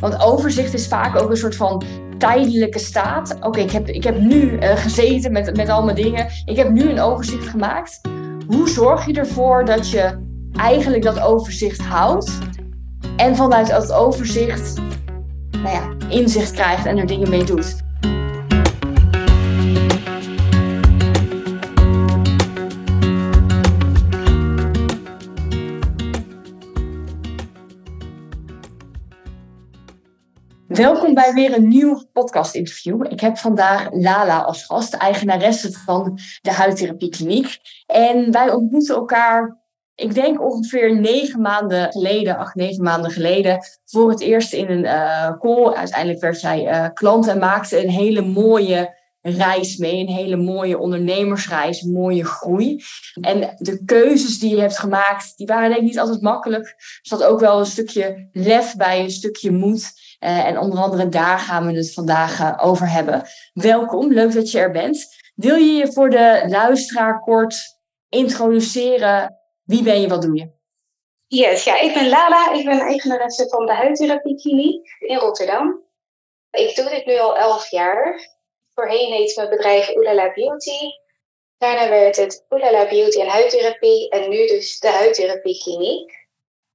Want overzicht is vaak ook een soort van tijdelijke staat. Oké, ik, heb, ik heb nu uh, gezeten met, met al mijn dingen. Ik heb nu een overzicht gemaakt. Hoe zorg je ervoor dat je eigenlijk dat overzicht houdt? En vanuit dat overzicht nou ja, inzicht krijgt en er dingen mee doet. Welkom bij weer een nieuw podcast-interview. Ik heb vandaag Lala als gast, eigenaresse van de Huidtherapiekliniek. En wij ontmoeten elkaar, ik denk ongeveer negen maanden geleden, acht, negen maanden geleden, voor het eerst in een uh, call. Uiteindelijk werd jij uh, klant en maakte een hele mooie reis mee. Een hele mooie ondernemersreis, mooie groei. En de keuzes die je hebt gemaakt, die waren denk ik niet altijd makkelijk. Er zat ook wel een stukje lef bij, een stukje moed. Uh, en onder andere daar gaan we het vandaag uh, over hebben. Welkom, leuk dat je er bent. Wil je je voor de luisteraar kort introduceren? Wie ben je, wat doe je? Yes, ja, ik ben Lala. Ik ben eigenaresse van de huidtherapiekliniek in Rotterdam. Ik doe dit nu al elf jaar. Voorheen heet mijn bedrijf Oelala Beauty. Daarna werd het Oelala Beauty en Huidtherapie en nu dus de Huidtherapiekliniek.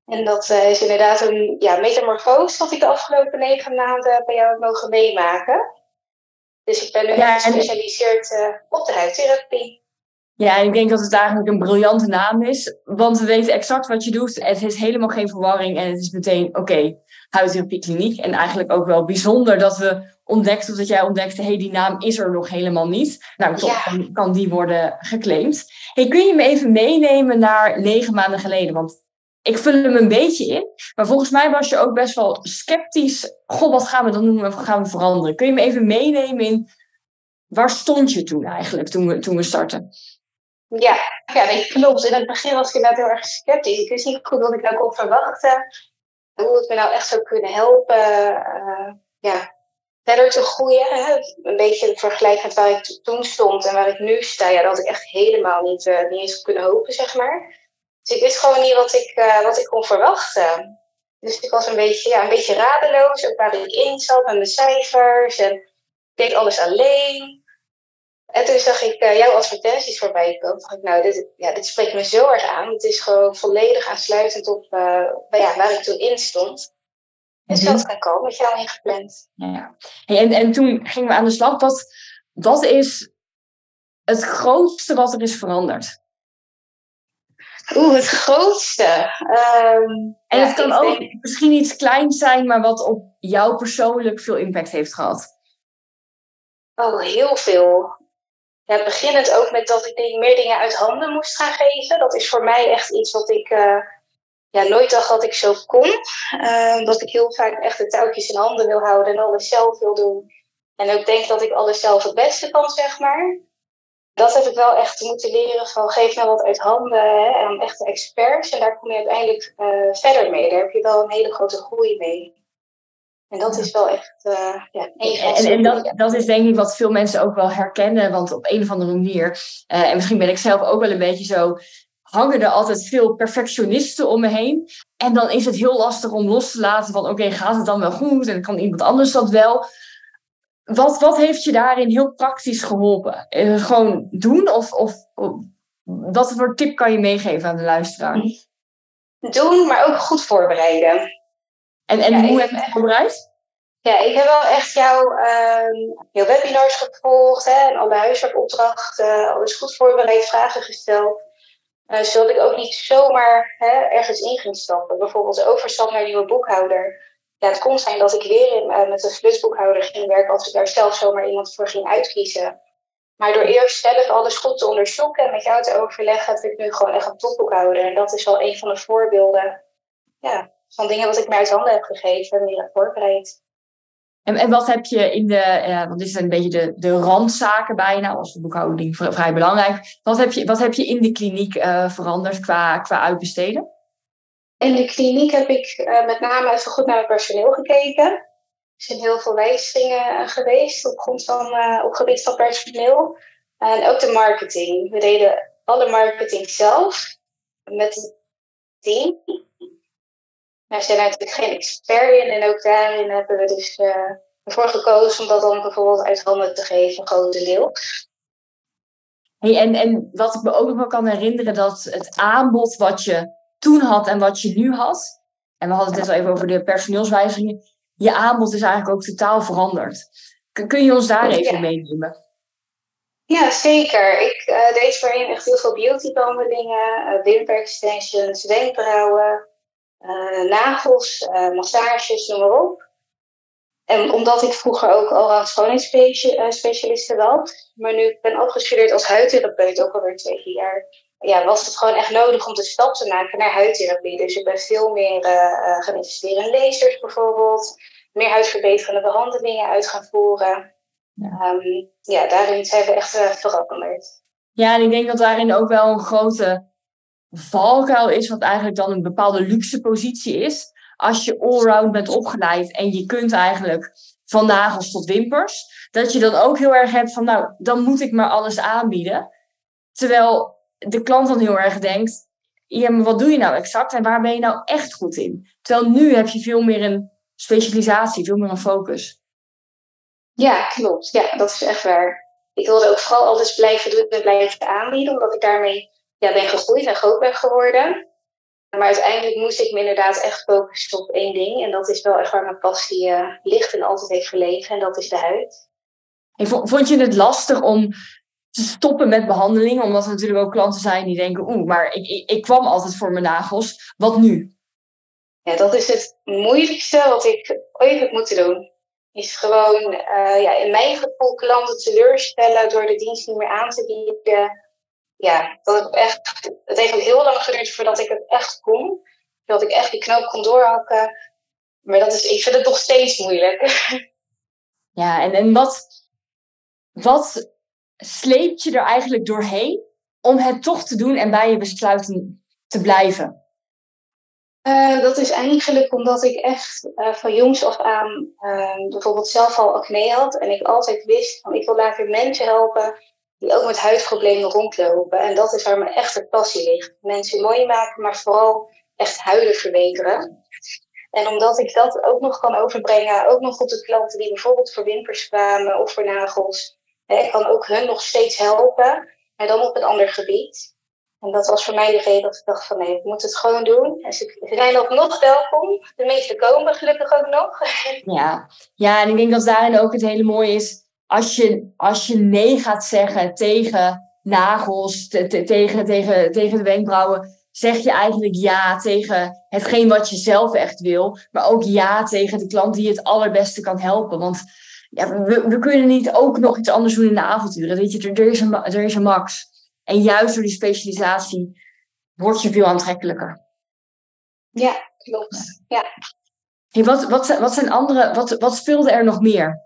En dat uh, is inderdaad een ja, metamorfose dat ik de afgelopen negen maanden bij jou heb mogen meemaken. Dus ik ben nu ja, gespecialiseerd uh, op de huidtherapie. Ja, en ik denk dat het eigenlijk een briljante naam is. Want we weten exact wat je doet. Het is helemaal geen verwarring. En het is meteen, oké, okay, huidtherapiekliniek. En eigenlijk ook wel bijzonder dat we ontdekten, of dat jij ontdekte, hé, hey, die naam is er nog helemaal niet. Nou, toch ja. kan die worden geclaimd. Hey, kun je me even meenemen naar negen maanden geleden? Want ik vul hem een beetje in. Maar volgens mij was je ook best wel sceptisch. Goh, wat gaan we dan doen? Wat gaan we veranderen? Kun je me even meenemen in waar stond je toen eigenlijk, toen we, toen we startten? Ja, ja klopt. In het begin was ik inderdaad heel erg sceptisch. Ik wist niet goed wat ik nou kon verwachten. Hoe het me nou echt zou kunnen helpen. Uh, ja, verder te groeien. Hè? Een beetje vergelijk met waar ik toen stond en waar ik nu sta. Ja, dat had ik echt helemaal niet, uh, niet eens kunnen hopen, zeg maar. Dus ik wist gewoon niet wat ik, uh, wat ik kon verwachten. Dus ik was een beetje, ja, een beetje radeloos, ook waar ik in zat met mijn cijfers. En ik deed alles alleen. En toen zag ik uh, jouw advertenties voorbij komen. dacht ik, nou, dit, ja, dit spreekt me zo erg aan. Het is gewoon volledig aansluitend op uh, ja, waar ik toen in stond. Dus mm -hmm. dat kan komen, met jou ingepland. Ja. Hey, en, en toen gingen we aan de slag. Wat, wat is het grootste wat er is veranderd? Oeh, het grootste. Um, en het kan ook misschien iets kleins zijn, maar wat op jou persoonlijk veel impact heeft gehad. Oh, heel veel. Ja, beginnend ook met dat ik meer dingen uit handen moest gaan geven. Dat is voor mij echt iets wat ik uh, ja, nooit dacht dat ik zo kon. Uh, dat ik heel vaak echt de touwtjes in handen wil houden en alles zelf wil doen. En ook denk dat ik alles zelf het beste kan, zeg maar dat heb ik wel echt moeten leren van geef nou wat uit handen hè, aan echte experts. En daar kom je uiteindelijk uh, verder mee. Daar heb je wel een hele grote groei mee. En dat is wel echt uh, ja, En, en dat, dat is denk ik wat veel mensen ook wel herkennen. Want op een of andere manier, uh, en misschien ben ik zelf ook wel een beetje zo, hangen er altijd veel perfectionisten om me heen. En dan is het heel lastig om los te laten van oké, gaat het dan wel goed? En kan iemand anders dat wel? Wat, wat heeft je daarin heel praktisch geholpen? Uh, gewoon doen? Of, of, of, wat voor tip kan je meegeven aan de luisteraar? Doen, maar ook goed voorbereiden. En, en hoe heb je het voorbereid? Ja, ik heb wel echt jouw, uh, jouw webinars gevolgd hè, en alle huiswerkopdrachten, alles goed voorbereid, vragen gesteld. Uh, zodat ik ook niet zomaar hè, ergens in ging stappen. Bijvoorbeeld overstap naar nieuwe boekhouder het kon zijn dat ik weer uh, met een flutsboekhouder ging werken als ik daar zelf zomaar iemand voor ging uitkiezen. Maar door eerst zelf alles goed te onderzoeken en met jou te overleggen, heb ik nu gewoon echt een topboekhouder. En dat is wel een van de voorbeelden ja, van dingen wat ik mij uit handen heb gegeven en meer heb voorbereid. En, wat heb je in de, uh, want dit zijn een beetje de, de randzaken bijna, als de boekhouding vrij belangrijk. Wat heb je, wat heb je in de kliniek uh, veranderd qua, qua uitbesteden? In de kliniek heb ik uh, met name even goed naar het personeel gekeken. Er zijn heel veel wijzigingen geweest op, grond van, uh, op gebied van personeel. En ook de marketing. We deden alle marketing zelf met het team. Wij zijn natuurlijk geen expert in en ook daarin hebben we dus ervoor gekozen om dat dan bijvoorbeeld uit handen te geven, grotendeels. Hey, en, en wat ik me ook nog wel kan herinneren, dat het aanbod wat je toen had en wat je nu had, en we hadden het net al even over de personeelswijzigingen, je aanbod is eigenlijk ook totaal veranderd. Kun je ons daar even meenemen? Ja, zeker. Ik uh, deed voorheen echt heel veel beautybehandelingen, uh, wimperextensions, wenkbrauwen, uh, nagels, massages, noem maar op. En omdat ik vroeger ook al aan schoonheidsspecialisten was, maar nu ik ben afgestudeerd als huidtherapeut, ook alweer twee jaar, ja, was het gewoon echt nodig om de stap te maken naar huidtherapie. Dus ik ben veel meer uh, gaan investeren in lasers bijvoorbeeld, meer huidverbeterende behandelingen uit gaan voeren. Ja, um, ja daarin zijn we echt uh, veranderd. Ja, en ik denk dat daarin ook wel een grote valkuil is, wat eigenlijk dan een bepaalde luxe positie is. Als je allround bent opgeleid en je kunt eigenlijk van nagels tot wimpers, dat je dan ook heel erg hebt van, nou, dan moet ik maar alles aanbieden. Terwijl de klant dan heel erg denkt, ja, maar wat doe je nou exact en waar ben je nou echt goed in? Terwijl nu heb je veel meer een specialisatie, veel meer een focus. Ja, klopt. Ja, dat is echt waar. Ik wilde ook vooral alles blijven doen en blijven aanbieden, omdat ik daarmee ja, ben gegroeid en groot ben geworden. Maar uiteindelijk moest ik me inderdaad echt focussen op één ding. En dat is wel echt waar mijn passie uh, ligt en altijd heeft gelegen. En dat is de huid. vond je het lastig om te stoppen met behandelingen? Omdat er natuurlijk ook klanten zijn die denken... Oeh, maar ik, ik, ik kwam altijd voor mijn nagels. Wat nu? Ja, dat is het moeilijkste wat ik ooit heb moeten doen. Is gewoon uh, ja, in mijn gevoel klanten teleurstellen door de dienst niet meer aan te bieden ja, dat ik echt, het heeft heel lang geduurd voordat ik het echt kon. Dat ik echt die knoop kon doorhakken. Maar dat is, ik vind het nog steeds moeilijk. Ja, en, en wat, wat sleept je er eigenlijk doorheen om het toch te doen en bij je besluiten te blijven? Uh, dat is eigenlijk omdat ik echt uh, van jongs af aan uh, bijvoorbeeld zelf al acne had. En ik altijd wist van ik wil later mensen helpen die ook met huidproblemen rondlopen. En dat is waar mijn echte passie ligt. Mensen mooi maken, maar vooral echt huiden verbeteren. En omdat ik dat ook nog kan overbrengen, ook nog op de klanten die bijvoorbeeld voor wimpers kwamen of voor nagels. Ik kan ook hun nog steeds helpen, maar dan op een ander gebied. En dat was voor mij de reden dat ik dacht van nee, ik moet het gewoon doen. En ze zijn ook nog welkom. De meeste komen gelukkig ook nog. Ja, ja en ik denk dat daarin ook het hele mooie is als je, als je nee gaat zeggen tegen nagels, tegen, tegen, tegen de wenkbrauwen, zeg je eigenlijk ja tegen hetgeen wat je zelf echt wil. Maar ook ja tegen de klant die het allerbeste kan helpen. Want ja, we, we kunnen niet ook nog iets anders doen in de avonturen. Weet je, er, er, is een, er is een max. En juist door die specialisatie word je veel aantrekkelijker. Ja, klopt. Ja. Hey, wat, wat, wat zijn andere, wat, wat speelde er nog meer?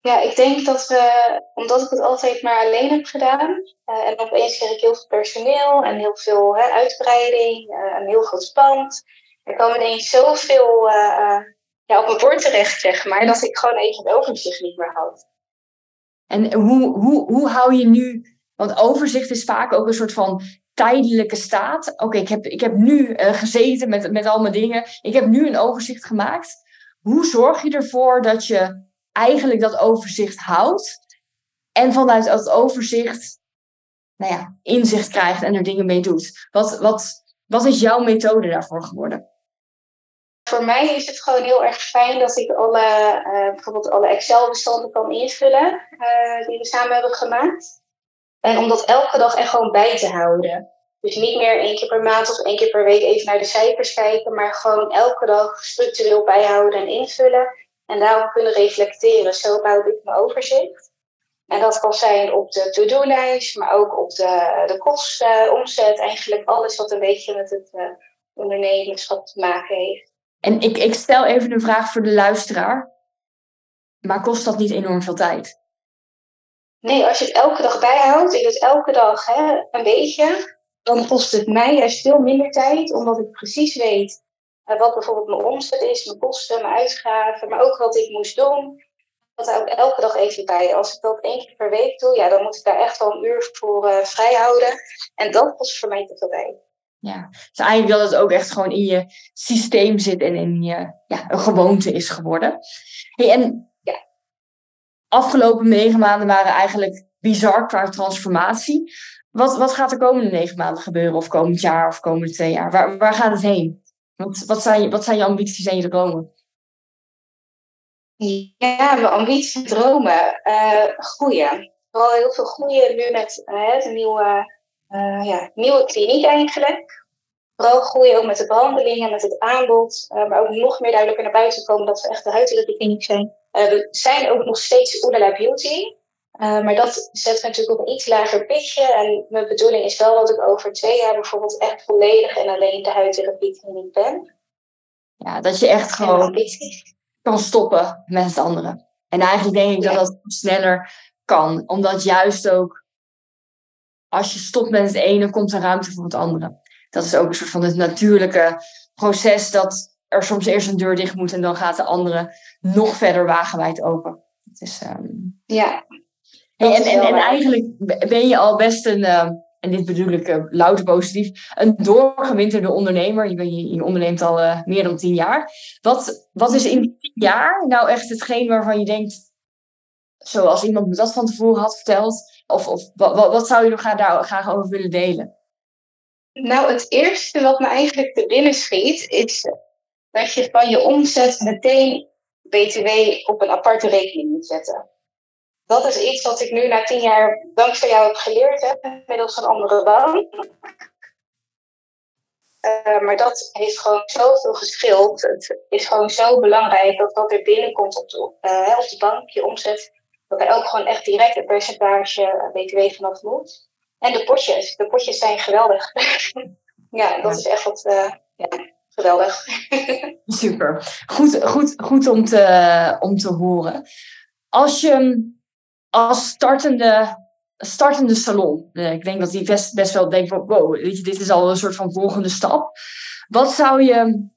Ja, ik denk dat we, omdat ik het altijd maar alleen heb gedaan, uh, en opeens kreeg ik heel veel personeel en heel veel hè, uitbreiding, uh, een heel groot pand. Er kwam ineens zoveel uh, ja, op mijn bord terecht, zeg maar, dat ik gewoon even het overzicht niet meer had. En hoe, hoe, hoe hou je nu, want overzicht is vaak ook een soort van tijdelijke staat. Oké, ik, heb, ik heb nu gezeten met, met al mijn dingen, ik heb nu een overzicht gemaakt. Hoe zorg je ervoor dat je eigenlijk dat overzicht houdt. En vanuit dat overzicht nou ja, inzicht krijgt en er dingen mee doet. Wat, wat, wat is jouw methode daarvoor geworden? Voor mij is het gewoon heel erg fijn dat ik alle, uh, bijvoorbeeld alle Excel-bestanden kan invullen uh, die we samen hebben gemaakt. En om dat elke dag echt gewoon bij te houden. Dus niet meer één keer per maand of één keer per week even naar de cijfers kijken, maar gewoon elke dag structureel bijhouden en invullen. En daarom kunnen reflecteren. Zo bouw ik mijn overzicht. En dat kan zijn op de to-do-lijst, maar ook op de, de kosten, omzet. Eigenlijk alles wat een beetje met het ondernemerschap te maken heeft. En ik, ik stel even een vraag voor de luisteraar. Maar kost dat niet enorm veel tijd? Nee, als je het elke dag bijhoudt, ik het elke dag hè, een beetje, dan kost het mij juist veel minder tijd, omdat ik precies weet wat bijvoorbeeld mijn omzet is, mijn kosten, mijn uitgaven, maar ook wat ik moest doen. Dat hou ik elke dag even bij. Als ik dat één keer per week doe, ja, dan moet ik daar echt wel een uur voor vrij houden. En dat kost voor mij te veel tijd. Ja, dus eigenlijk dat het ook echt gewoon in je systeem zit en in je, ja, een gewoonte is geworden. En ja, afgelopen negen maanden waren eigenlijk bizar qua transformatie. Wat, wat gaat de komende negen maanden gebeuren, of komend jaar, of komende twee jaar? Waar, waar gaat het heen? Wat, wat, zijn, wat zijn je ambities en je dromen? Ja, mijn ambities en dromen. Uh, groeien. Vooral heel veel groeien nu met uh, de nieuwe, uh, ja, nieuwe kliniek eigenlijk. Vooral groeien ook met de behandelingen, met het aanbod. maar ook nog meer duidelijk naar buiten komen dat we echt de kliniek zijn. we zijn ook nog steeds Oedala Beauty. Maar dat zet natuurlijk op een iets lager pitje. En mijn bedoeling is wel dat ik over twee jaar bijvoorbeeld echt volledig en alleen de huidtherapie ben. Ja, dat je echt gewoon kan stoppen met het andere. En eigenlijk denk ik dat dat sneller kan. Omdat juist ook als je stopt met het ene, komt er ruimte voor het andere. Dat is ook een soort van het natuurlijke proces dat er soms eerst een deur dicht moet en dan gaat de andere nog verder wagenwijd open. Het is, um... Ja, en, en, en, eigenlijk ben je al best een, uh, en dit bedoel ik uh, louter positief, een doorgewinterde ondernemer. Je, je, je onderneemt al uh, meer dan tien jaar. Wat, wat is in tien jaar nou echt hetgeen waarvan je denkt, zoals iemand me dat van tevoren had verteld, of, of wat, wat zou je nog graag, daar graag over willen delen? Nou, het eerste wat me eigenlijk te binnen schiet, is dat je van je omzet meteen BTW op een aparte rekening moet zetten dat is iets wat ik nu na tien jaar dankzij jou heb geleerd, hè, middels een andere baan. Uh, maar dat heeft gewoon zoveel geschild. Het is gewoon zo belangrijk dat wat er binnenkomt op de, uh, op de bank, je omzet, dat er ook gewoon echt direct een percentage BTW vanaf moet. En de potjes. De potjes zijn geweldig. ja, dat is echt wat uh, ja, geweldig. Super. Goed, goed, goed om, te, om te horen. Als je als startende, startende salon. Eh, ik denk dat die best, best wel denkt van wow, weet je, dit is al een soort van volgende stap. Wat zou je,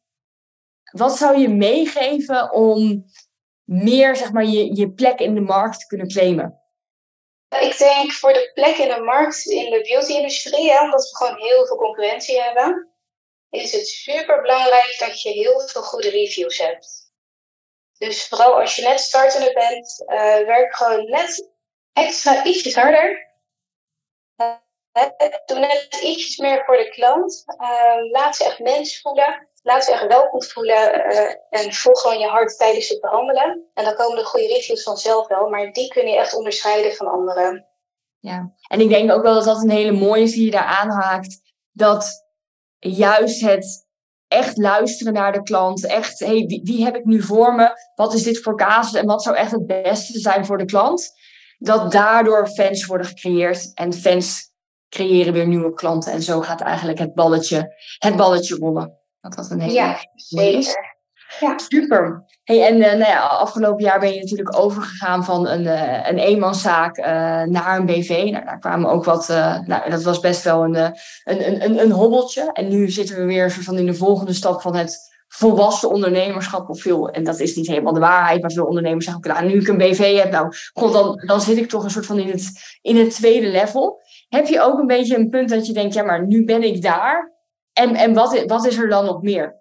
wat zou je meegeven om meer zeg maar, je, je plek in de markt kunnen claimen? Ik denk voor de plek in de markt in de beauty-industrie, omdat we gewoon heel veel concurrentie hebben, is het super belangrijk dat je heel veel goede reviews hebt. Dus vooral als je net startende bent, uh, werk gewoon net extra ietsjes harder. Uh, doe net ietsjes meer voor de klant. Uh, laat ze echt mens voelen. Laat ze echt welkom voelen. en volg gewoon je hart tijdens het behandelen. En dan komen de goede reviews vanzelf wel. Maar die kun je echt onderscheiden van anderen. Ja, en ik denk ook wel dat dat een hele mooie is die je daar aanhaakt. Dat juist het echt luisteren naar de klant. Echt, hey, wie, wie, heb ik nu voor me? Wat is dit voor casus? En wat zou echt het beste zijn voor de klant? Dat daardoor fans worden gecreëerd. En fans creëren weer nieuwe klanten. En zo gaat eigenlijk het balletje, het balletje rollen. Dat dat een hele ja, zeker. Ja. Super. Hey, en uh, nou ja, afgelopen jaar ben je natuurlijk overgegaan van een, uh, een eenmanszaak uh, naar een BV. Nou, daar kwamen ook wat, nou, dat was best wel een, een, een, een, een hobbeltje. En nu zitten we weer van in de volgende stap van het volwassen ondernemerschap of veel. En dat is niet helemaal de waarheid, maar veel ondernemers zeggen ook, nou, nu ik een BV heb, nou, god, dan, dan zit ik toch een soort van in het, in het tweede level. Heb je ook een beetje een punt dat je denkt, ja, maar nu ben ik daar. En, wat, wat is er dan nog meer?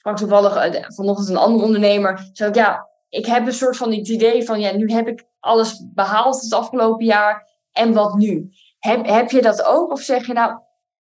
sprak toevallig uh, vanochtend een andere ondernemer. Zei ik, ja, ik heb een soort van het idee van, ja, nu heb ik alles behaald het afgelopen jaar. En wat nu? Heb, heb je dat ook? Of zeg je nou,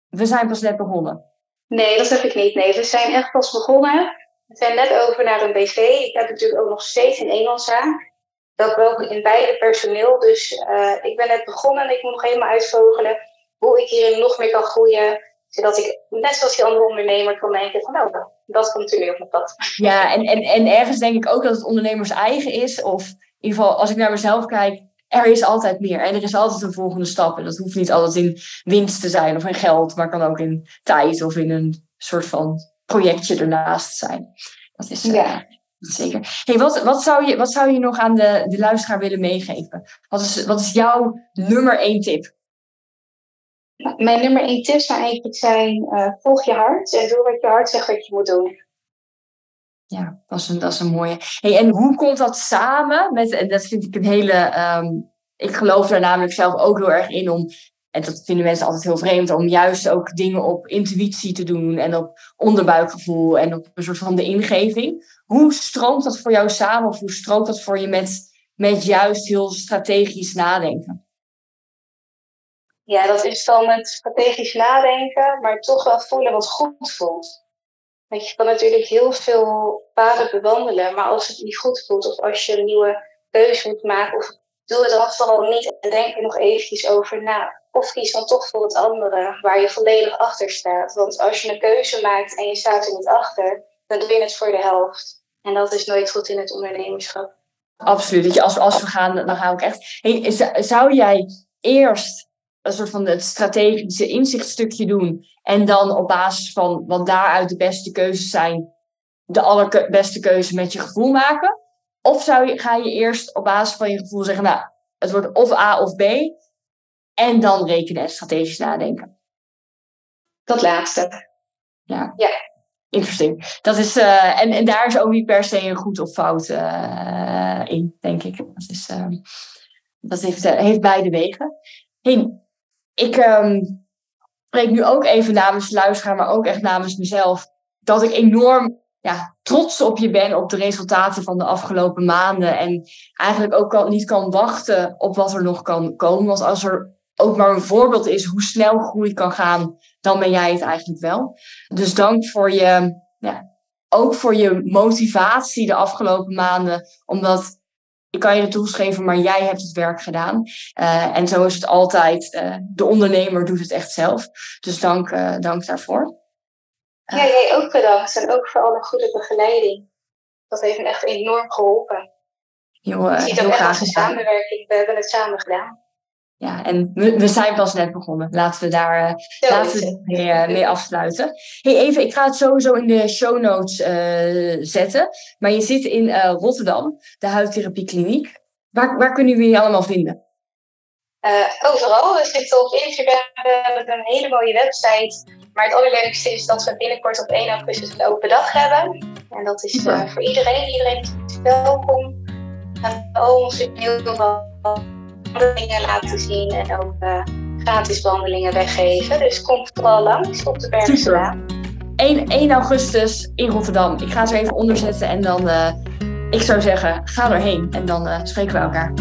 we zijn pas net begonnen? Nee, dat heb ik niet. Nee, we zijn echt pas begonnen. We zijn net over naar een BV. Ik heb natuurlijk ook nog steeds een eenmanszaak. Dat ook in beide personeel. Dus uh, ik ben net begonnen en ik moet nog helemaal uitvogelen hoe ik hierin nog meer kan groeien zodat ik, net zoals die andere ondernemer, kan denken van nou, dat komt er nu op mijn pad. Ja, en, en, en ergens denk ik ook dat het ondernemers eigen is. Of in ieder geval, als ik naar mezelf kijk, er is altijd meer. En er is altijd een volgende stap. En dat hoeft niet altijd in winst te zijn of in geld, maar kan ook in tijd of in een soort van projectje ernaast zijn. Dat is, uh, ja. zeker. Hey, wat, wat, zou je, wat zou je nog aan de, de luisteraar willen meegeven? Wat is, wat is jouw nummer één tip? Mijn nummer één tip zou eigenlijk zijn: uh, volg je hart en doe wat je hart zegt dat je moet doen. Ja, dat is een, dat is een mooie. Hey, en hoe komt dat samen met, en dat vind ik een hele, um, ik geloof daar namelijk zelf ook heel erg in om en dat vinden mensen altijd heel vreemd, om juist ook dingen op intuïtie te doen en op onderbuikgevoel en op een soort van de ingeving. Hoe stroomt dat voor jou samen of hoe stroomt dat voor je met, met juist heel strategisch nadenken? Ja, dat is dan met strategisch nadenken, maar toch wel voelen wat goed voelt. Want je kan natuurlijk heel veel paden bewandelen, maar als het niet goed voelt of als je een nieuwe keuze moet maken, of doe het dan vooral niet en denk er nog eventjes over na. Of kies dan toch voor het andere, waar je volledig achter staat. Want als je een keuze maakt en je staat er niet achter, dan doe je het voor de helft. En dat is nooit goed in het ondernemerschap. Absoluut. Als, als we gaan, dan gaan we echt. Hey, zou jij eerst een soort van het strategische inzichtstukje doen. En dan op basis van wat daaruit de beste keuzes zijn, de allerbeste keuze met je gevoel maken? Of zou je, ga je eerst op basis van je gevoel zeggen, nou, het wordt of A of B. En dan rekenen en strategisch nadenken. Dat laatste. Ja. ja. Interesting. Dat is, uh, en, en daar is ook niet per se een goed of fout uh, in, denk ik. Dat, is, uh, dat heeft, heeft beide wegen. Hey, ik um, spreek nu ook even namens de luisteraar, maar ook echt namens mezelf, dat ik enorm ja, trots op je ben op de resultaten van de afgelopen maanden. En eigenlijk ook al niet kan wachten op wat er nog kan komen. Want als er ook maar een voorbeeld is hoe snel groei kan gaan, dan ben jij het eigenlijk wel. Dus dank voor je, ja, ook voor je motivatie de afgelopen maanden. Omdat ik kan je de tools geven, maar jij hebt het werk gedaan. Uh, en zo is het altijd. Uh, de ondernemer doet het echt zelf. Dus dank, uh, dank daarvoor. Ja, jij ook bedankt. En ook voor alle goede begeleiding. Dat heeft me echt enorm geholpen. Heel, ziet ook echt een samenwerking. We hebben het samen gedaan. Ja, en we, we, zijn pas net begonnen. Laten we daar uh, laten we mee, uh, mee, afsluiten. Hey, even, ik ga het sowieso in de show notes uh, zetten. Maar je zit in Rotterdam, de huidtherapiekliniek. Waar, waar kunnen we je allemaal vinden? overal. We zitten op Instagram. We hebben een hele mooie website. Maar het allerleukste is dat we binnenkort op 1 augustus een open dag hebben. En dat is voor iedereen. Iedereen is welkom. En onze heel wandelingen laten zien en ook uh, gratis wandelingen weggeven. Dus kom vooral langs op de Bergstraat. 1, 1 augustus in Rotterdam. Ik ga ze even onderzetten en dan, uh, ik zou zeggen, ga erheen en dan uh, spreken we elkaar.